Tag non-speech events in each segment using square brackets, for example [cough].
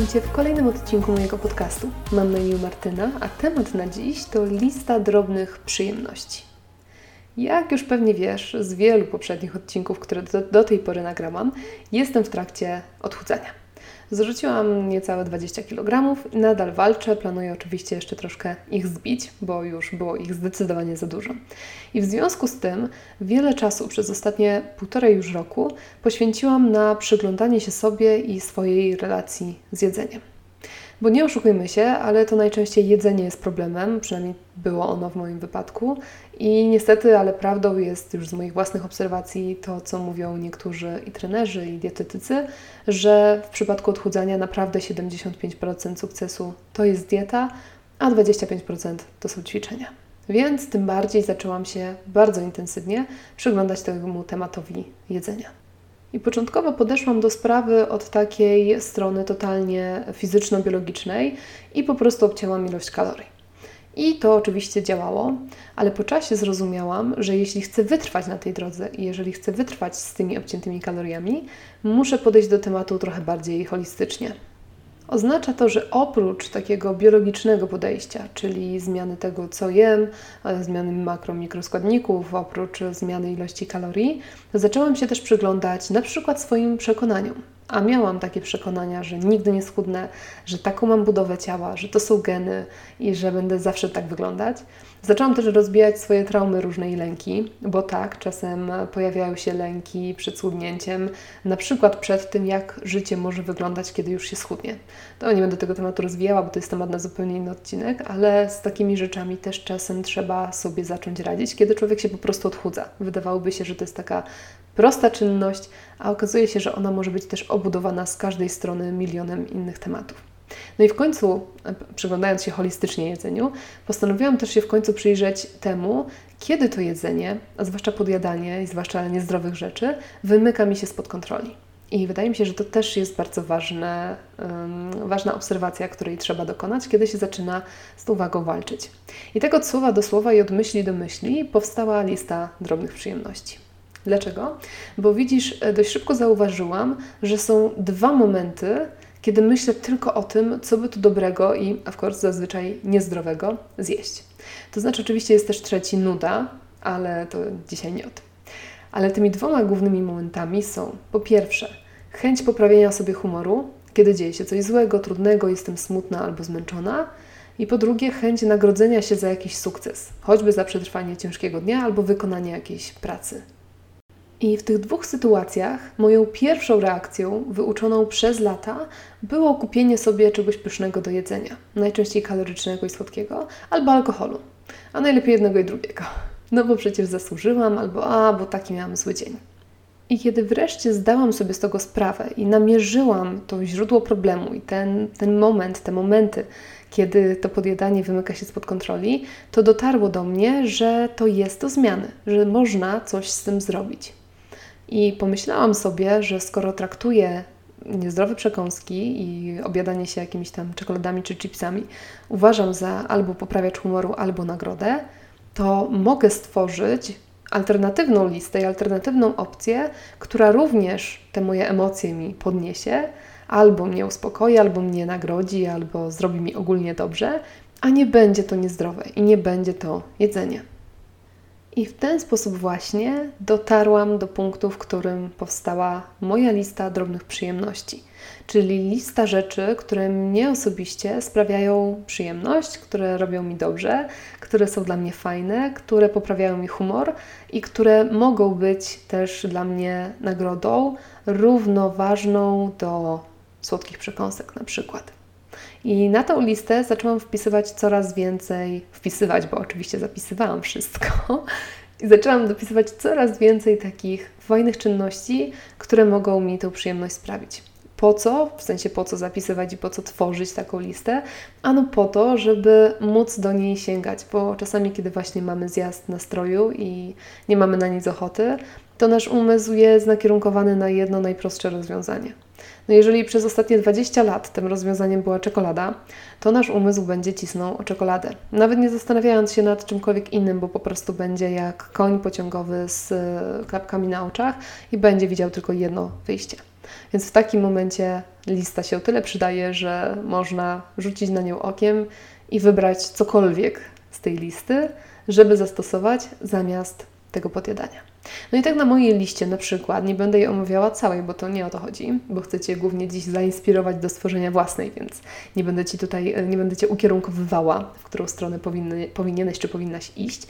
Witam Cię w kolejnym odcinku mojego podcastu. Mam na imię Martyna, a temat na dziś to lista drobnych przyjemności. Jak już pewnie wiesz z wielu poprzednich odcinków, które do, do tej pory nagrałam, jestem w trakcie odchudzania. Zrzuciłam niecałe 20 kg nadal walczę. Planuję oczywiście jeszcze troszkę ich zbić, bo już było ich zdecydowanie za dużo. I w związku z tym wiele czasu przez ostatnie półtorej już roku poświęciłam na przyglądanie się sobie i swojej relacji z jedzeniem. Bo nie oszukujmy się, ale to najczęściej jedzenie jest problemem, przynajmniej było ono w moim wypadku. I niestety, ale prawdą jest już z moich własnych obserwacji to, co mówią niektórzy i trenerzy, i dietetycy, że w przypadku odchudzania naprawdę 75% sukcesu to jest dieta, a 25% to są ćwiczenia. Więc tym bardziej zaczęłam się bardzo intensywnie przyglądać temu tematowi jedzenia. I początkowo podeszłam do sprawy od takiej strony totalnie fizyczno-biologicznej i po prostu obcięłam ilość kalorii. I to oczywiście działało, ale po czasie zrozumiałam, że jeśli chcę wytrwać na tej drodze i jeżeli chcę wytrwać z tymi obciętymi kaloriami, muszę podejść do tematu trochę bardziej holistycznie. Oznacza to, że oprócz takiego biologicznego podejścia, czyli zmiany tego, co jem, e, zmiany makro, mikroskładników, oprócz zmiany ilości kalorii, zaczęłam się też przyglądać na przykład swoim przekonaniom. A miałam takie przekonania, że nigdy nie schudnę, że taką mam budowę ciała, że to są geny i że będę zawsze tak wyglądać. Zaczęłam też rozbijać swoje traumy różnej lęki, bo tak, czasem pojawiają się lęki przed schudnięciem, na przykład przed tym, jak życie może wyglądać, kiedy już się schudnie. To nie będę tego tematu rozwijała, bo to jest temat na zupełnie inny odcinek, ale z takimi rzeczami też czasem trzeba sobie zacząć radzić, kiedy człowiek się po prostu odchudza. Wydawałoby się, że to jest taka prosta czynność, a okazuje się, że ona może być też obudowana z każdej strony milionem innych tematów. No i w końcu, e, przyglądając się holistycznie jedzeniu, postanowiłam też się w końcu przyjrzeć temu, kiedy to jedzenie, a zwłaszcza podjadanie i zwłaszcza niezdrowych rzeczy, wymyka mi się spod kontroli. I wydaje mi się, że to też jest bardzo ważne, um, ważna obserwacja, której trzeba dokonać, kiedy się zaczyna z tą walczyć. I tak od słowa do słowa i od myśli do myśli powstała lista drobnych przyjemności. Dlaczego? Bo widzisz, e, dość szybko zauważyłam, że są dwa momenty, kiedy myślę tylko o tym, co by tu dobrego i, of course, zazwyczaj niezdrowego zjeść. To znaczy, oczywiście jest też trzeci nuda, ale to dzisiaj nie o tym. Ale tymi dwoma głównymi momentami są po pierwsze chęć poprawienia sobie humoru, kiedy dzieje się coś złego, trudnego, jestem smutna albo zmęczona. I po drugie, chęć nagrodzenia się za jakiś sukces, choćby za przetrwanie ciężkiego dnia albo wykonanie jakiejś pracy i w tych dwóch sytuacjach moją pierwszą reakcją, wyuczoną przez lata, było kupienie sobie czegoś pysznego do jedzenia, najczęściej kalorycznego i słodkiego, albo alkoholu, a najlepiej jednego i drugiego. No bo przecież zasłużyłam, albo a, bo taki miałam zły dzień. I kiedy wreszcie zdałam sobie z tego sprawę i namierzyłam to źródło problemu i ten, ten moment, te momenty, kiedy to podjadanie wymyka się spod kontroli, to dotarło do mnie, że to jest do zmiany, że można coś z tym zrobić. I pomyślałam sobie, że skoro traktuję niezdrowe przekąski i obiadanie się jakimiś tam czekoladami czy chipsami uważam za albo poprawiacz humoru, albo nagrodę, to mogę stworzyć alternatywną listę i alternatywną opcję, która również te moje emocje mi podniesie, albo mnie uspokoi, albo mnie nagrodzi, albo zrobi mi ogólnie dobrze, a nie będzie to niezdrowe i nie będzie to jedzenie. I w ten sposób właśnie dotarłam do punktu, w którym powstała moja lista drobnych przyjemności, czyli lista rzeczy, które mnie osobiście sprawiają przyjemność, które robią mi dobrze, które są dla mnie fajne, które poprawiają mi humor i które mogą być też dla mnie nagrodą równoważną do słodkich przekąsek na przykład. I na tą listę zaczęłam wpisywać coraz więcej, wpisywać, bo oczywiście zapisywałam wszystko, i zaczęłam dopisywać coraz więcej takich fajnych czynności, które mogą mi tę przyjemność sprawić. Po co? W sensie po co zapisywać i po co tworzyć taką listę? Ano po to, żeby móc do niej sięgać, bo czasami, kiedy właśnie mamy zjazd nastroju i nie mamy na nic ochoty, to nasz umysł jest nakierunkowany na jedno najprostsze rozwiązanie. No jeżeli przez ostatnie 20 lat tym rozwiązaniem była czekolada, to nasz umysł będzie cisnął o czekoladę. Nawet nie zastanawiając się nad czymkolwiek innym, bo po prostu będzie jak koń pociągowy z klapkami na oczach i będzie widział tylko jedno wyjście. Więc w takim momencie lista się o tyle przydaje, że można rzucić na nią okiem i wybrać cokolwiek z tej listy, żeby zastosować zamiast tego podjadania. No i tak na mojej liście na przykład, nie będę jej omawiała całej, bo to nie o to chodzi, bo chcę Cię głównie dziś zainspirować do stworzenia własnej, więc nie będę Ci tutaj, nie będę Cię ukierunkowywała, w którą stronę powinny, powinieneś czy powinnaś iść,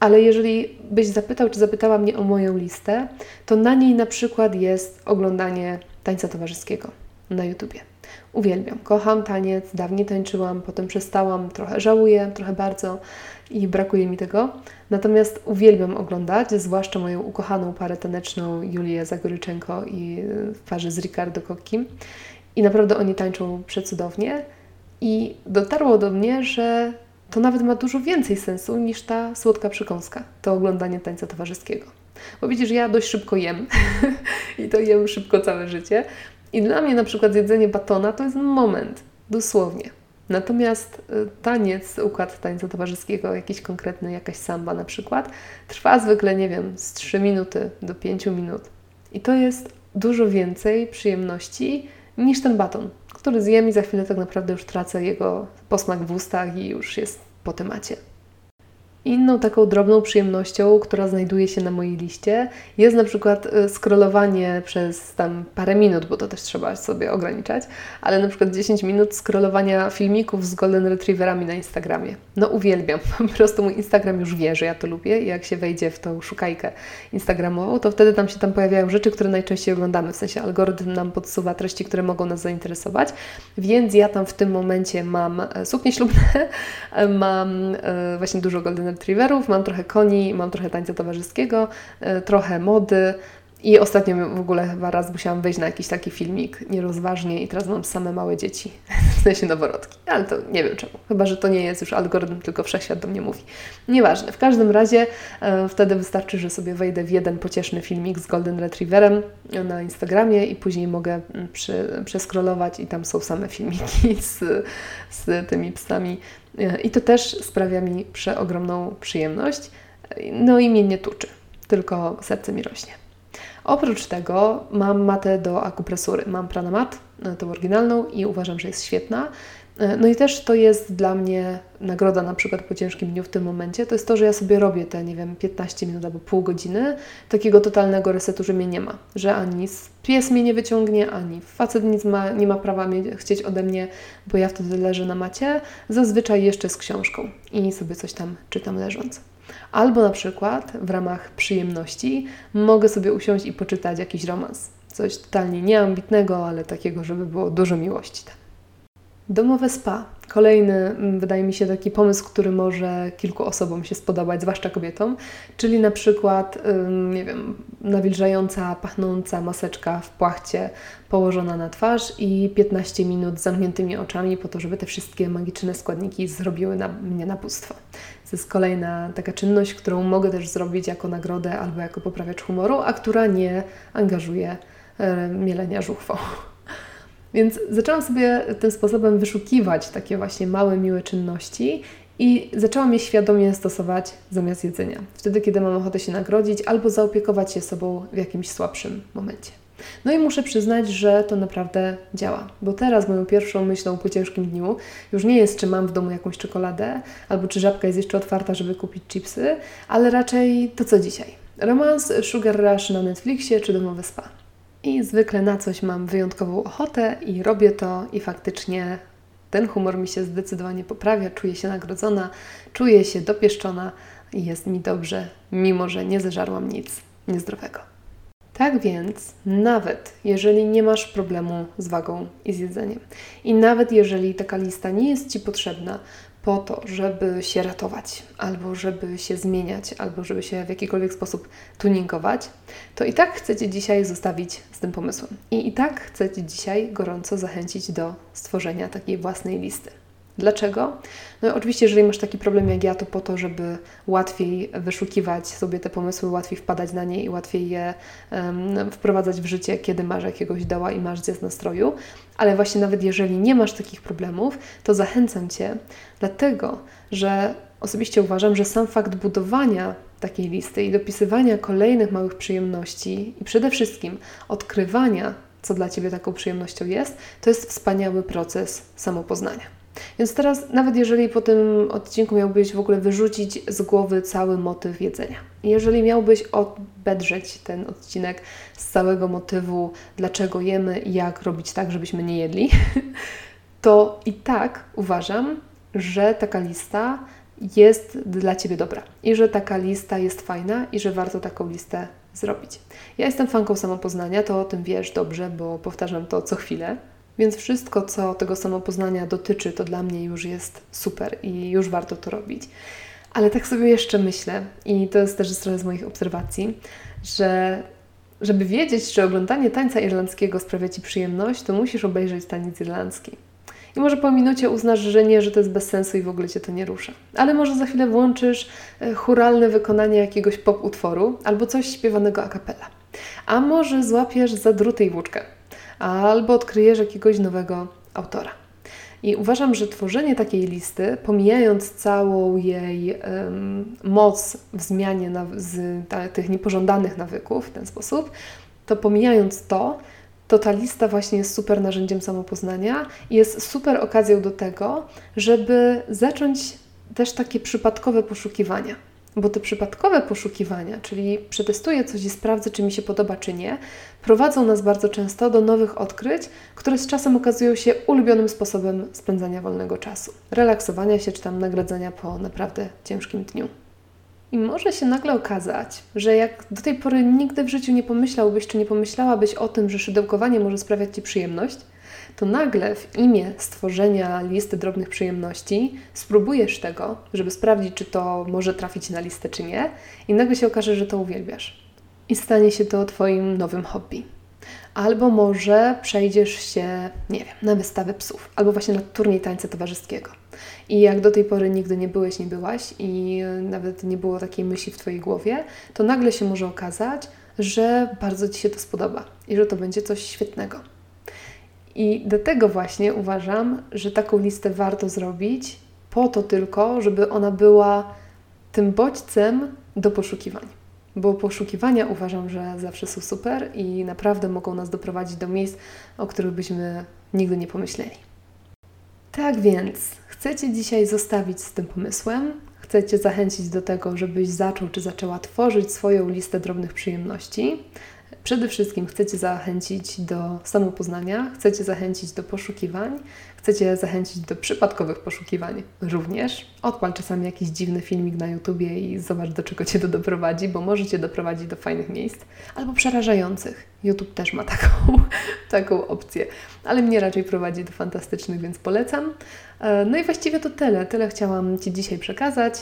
ale jeżeli byś zapytał, czy zapytała mnie o moją listę, to na niej na przykład jest oglądanie tańca towarzyskiego na YouTubie. Uwielbiam, kocham taniec, dawniej tańczyłam, potem przestałam, trochę żałuję, trochę bardzo i brakuje mi tego. Natomiast uwielbiam oglądać, zwłaszcza moją ukochaną parę taneczną Julię Zagoryczenko i w parze z Ricardo Cocchim. I naprawdę oni tańczą przecudownie. I dotarło do mnie, że to nawet ma dużo więcej sensu niż ta słodka przekąska, to oglądanie tańca towarzyskiego. Bo widzisz, ja dość szybko jem [laughs] i to jem szybko całe życie. I dla mnie na przykład jedzenie batona to jest moment, dosłownie. Natomiast y, taniec, układ tańca towarzyskiego, jakiś konkretny, jakaś samba na przykład, trwa zwykle, nie wiem, z 3 minuty do 5 minut. I to jest dużo więcej przyjemności niż ten baton, który zjem i za chwilę tak naprawdę już tracę jego posmak w ustach i już jest po temacie. Inną taką drobną przyjemnością, która znajduje się na mojej liście, jest na przykład y, scrollowanie przez tam parę minut, bo to też trzeba sobie ograniczać, ale na przykład 10 minut scrollowania filmików z Golden Retrieverami na Instagramie. No uwielbiam, [laughs] po prostu mój Instagram już wie, że ja to lubię i jak się wejdzie w tą szukajkę Instagramową, to wtedy tam się tam pojawiają rzeczy, które najczęściej oglądamy, w sensie algorytm nam podsuwa treści, które mogą nas zainteresować, więc ja tam w tym momencie mam e, suknie ślubne, [laughs] mam e, właśnie dużo Golden retrieverów, mam trochę koni, mam trochę tańca towarzyskiego, e, trochę mody. I ostatnio w ogóle chyba raz musiałam wejść na jakiś taki filmik nierozważnie i teraz mam same małe dzieci, [laughs] w sensie noworodki. Ale to nie wiem czemu. Chyba, że to nie jest już algorytm, tylko wszechświat do mnie mówi. Nieważne. W każdym razie e, wtedy wystarczy, że sobie wejdę w jeden pocieszny filmik z Golden Retrieverem na Instagramie i później mogę mm, przy, przeskrolować i tam są same filmiki [laughs] z, z tymi psami i to też sprawia mi przeogromną przyjemność. No i mnie nie tuczy, tylko serce mi rośnie. Oprócz tego mam matę do akupresury. Mam Pranamat, e, tą oryginalną i uważam, że jest świetna. E, no i też to jest dla mnie nagroda na przykład po ciężkim dniu w tym momencie, to jest to, że ja sobie robię te, nie wiem, 15 minut albo pół godziny takiego totalnego resetu, że mnie nie ma. Że ani pies mnie nie wyciągnie, ani facet nic ma, nie ma prawa mnie chcieć ode mnie, bo ja wtedy leżę na macie, zazwyczaj jeszcze z książką i sobie coś tam czytam leżąc. Albo na przykład w ramach przyjemności mogę sobie usiąść i poczytać jakiś romans. Coś totalnie nieambitnego, ale takiego, żeby było dużo miłości tam. Domowe spa. Kolejny, mm, wydaje mi się, taki pomysł, który może kilku osobom się spodobać, zwłaszcza kobietom, czyli na przykład, nie wiem, nawilżająca, pachnąca maseczka w płachcie położona na twarz i 15 minut z zamkniętymi oczami po to, żeby te wszystkie magiczne składniki zrobiły na mnie nabóstwo. To jest kolejna taka czynność, którą mogę też zrobić jako nagrodę albo jako poprawiacz humoru, a która nie angażuje e, mielenia żuchwą. Więc zaczęłam sobie tym sposobem wyszukiwać takie właśnie małe, miłe czynności i zaczęłam je świadomie stosować zamiast jedzenia. Wtedy, kiedy mam ochotę się nagrodzić albo zaopiekować się sobą w jakimś słabszym momencie. No i muszę przyznać, że to naprawdę działa, bo teraz moją pierwszą myślą po ciężkim dniu już nie jest, czy mam w domu jakąś czekoladę, albo czy żabka jest jeszcze otwarta, żeby kupić chipsy, ale raczej to co dzisiaj. Romans Sugar Rush na Netflixie czy domowe spa i zwykle na coś mam wyjątkową ochotę i robię to i faktycznie ten humor mi się zdecydowanie poprawia, czuję się nagrodzona, czuję się dopieszczona i jest mi dobrze, mimo że nie zeżarłam nic niezdrowego. Tak więc, nawet jeżeli nie masz problemu z wagą i z jedzeniem, i nawet jeżeli taka lista nie jest Ci potrzebna, po to, żeby się ratować, albo żeby się zmieniać, albo żeby się w jakikolwiek sposób tuningować, to i tak chcecie dzisiaj zostawić z tym pomysłem. I i tak chcecie dzisiaj gorąco zachęcić do stworzenia takiej własnej listy. Dlaczego? No oczywiście, jeżeli masz taki problem jak ja, to po to, żeby łatwiej wyszukiwać sobie te pomysły, łatwiej wpadać na nie i łatwiej je um, wprowadzać w życie, kiedy masz jakiegoś doła i masz zjazd nastroju. Ale właśnie nawet jeżeli nie masz takich problemów, to zachęcam Cię, dlatego, że osobiście uważam, że sam fakt budowania takiej listy i dopisywania kolejnych małych przyjemności i przede wszystkim odkrywania co dla Ciebie taką przyjemnością jest, to jest wspaniały proces samopoznania. Więc teraz, nawet jeżeli po tym odcinku miałbyś w ogóle wyrzucić z głowy cały motyw jedzenia, jeżeli miałbyś obedrzeć ten odcinek z całego motywu, dlaczego jemy i jak robić tak, żebyśmy nie jedli, [laughs] to i tak uważam, że taka lista jest dla Ciebie dobra i że taka lista jest fajna i że warto taką listę zrobić. Ja jestem fanką samopoznania, to o tym wiesz dobrze, bo powtarzam to co chwilę. Więc wszystko, co tego samopoznania dotyczy, to dla mnie już jest super i już warto to robić. Ale tak sobie jeszcze myślę, i to jest też trochę z moich obserwacji, że żeby wiedzieć, czy oglądanie tańca irlandzkiego sprawia Ci przyjemność, to musisz obejrzeć taniec irlandzki. I może po minucie uznasz, że nie, że to jest bez sensu i w ogóle Cię to nie rusza. Ale może za chwilę włączysz e, churalne wykonanie jakiegoś pop utworu albo coś śpiewanego a cappella. A może złapiesz za druty i włóczkę albo odkryjesz jakiegoś nowego autora. I uważam, że tworzenie takiej listy, pomijając całą jej um, moc w zmianie z ta, tych niepożądanych nawyków w ten sposób, to pomijając to, to ta lista właśnie jest super narzędziem samopoznania i jest super okazją do tego, żeby zacząć też takie przypadkowe poszukiwania. Bo te przypadkowe poszukiwania, czyli przetestuję coś i sprawdzę, czy mi się podoba, czy nie, prowadzą nas bardzo często do nowych odkryć, które z czasem okazują się ulubionym sposobem spędzania wolnego czasu, relaksowania się czy tam nagradzania po naprawdę ciężkim dniu. I może się nagle okazać, że jak do tej pory nigdy w życiu nie pomyślałbyś czy nie pomyślałabyś o tym, że szydełkowanie może sprawiać Ci przyjemność, to nagle w imię stworzenia listy drobnych przyjemności spróbujesz tego, żeby sprawdzić, czy to może trafić na listę, czy nie, i nagle się okaże, że to uwielbiasz. I stanie się to Twoim nowym hobby. Albo może przejdziesz się, nie wiem, na wystawę psów, albo właśnie na turniej tańca towarzyskiego. I jak do tej pory nigdy nie byłeś, nie byłaś i nawet nie było takiej myśli w Twojej głowie, to nagle się może okazać, że bardzo Ci się to spodoba i że to będzie coś świetnego. I dlatego właśnie uważam, że taką listę warto zrobić po to tylko, żeby ona była tym bodźcem do poszukiwań. Bo poszukiwania uważam, że zawsze są super i naprawdę mogą nas doprowadzić do miejsc, o których byśmy nigdy nie pomyśleli. Tak więc, chcecie dzisiaj zostawić z tym pomysłem, chcecie zachęcić do tego, żebyś zaczął czy zaczęła tworzyć swoją listę drobnych przyjemności, Przede wszystkim chcecie zachęcić do samopoznania, chcecie zachęcić do poszukiwań, chcecie zachęcić do przypadkowych poszukiwań również. Odpal czasami jakiś dziwny filmik na YouTubie i zobacz, do czego Cię to doprowadzi, bo może Cię doprowadzić do fajnych miejsc albo przerażających. YouTube też ma [laughs] taką, taką opcję, ale mnie raczej prowadzi do fantastycznych, więc polecam. E, no i właściwie to tyle. Tyle chciałam Ci dzisiaj przekazać.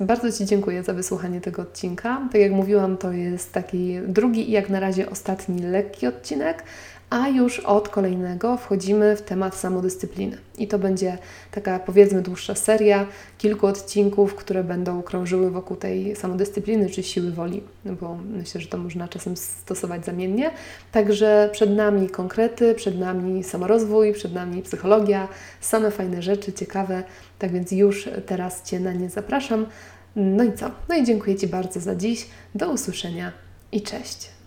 E, bardzo Ci dziękuję za wysłuchanie tego odcinka. Tak jak mówiłam, to jest taki drugi i jak na razie ostatni lekki odcinek, a już od kolejnego wchodzimy w temat samodyscypliny. I to będzie taka powiedzmy dłuższa seria, kilku odcinków, które będą krążyły wokół tej samodyscypliny czy siły woli, no bo myślę, że to można czasem stosować zamiennie. Także przed nami konkrety, przed nami samorozwój, przed nami psychologia, same fajne rzeczy, ciekawe. Tak więc już teraz Cię na nie zapraszam. No i co? No i dziękuję Ci bardzo za dziś. Do usłyszenia i cześć.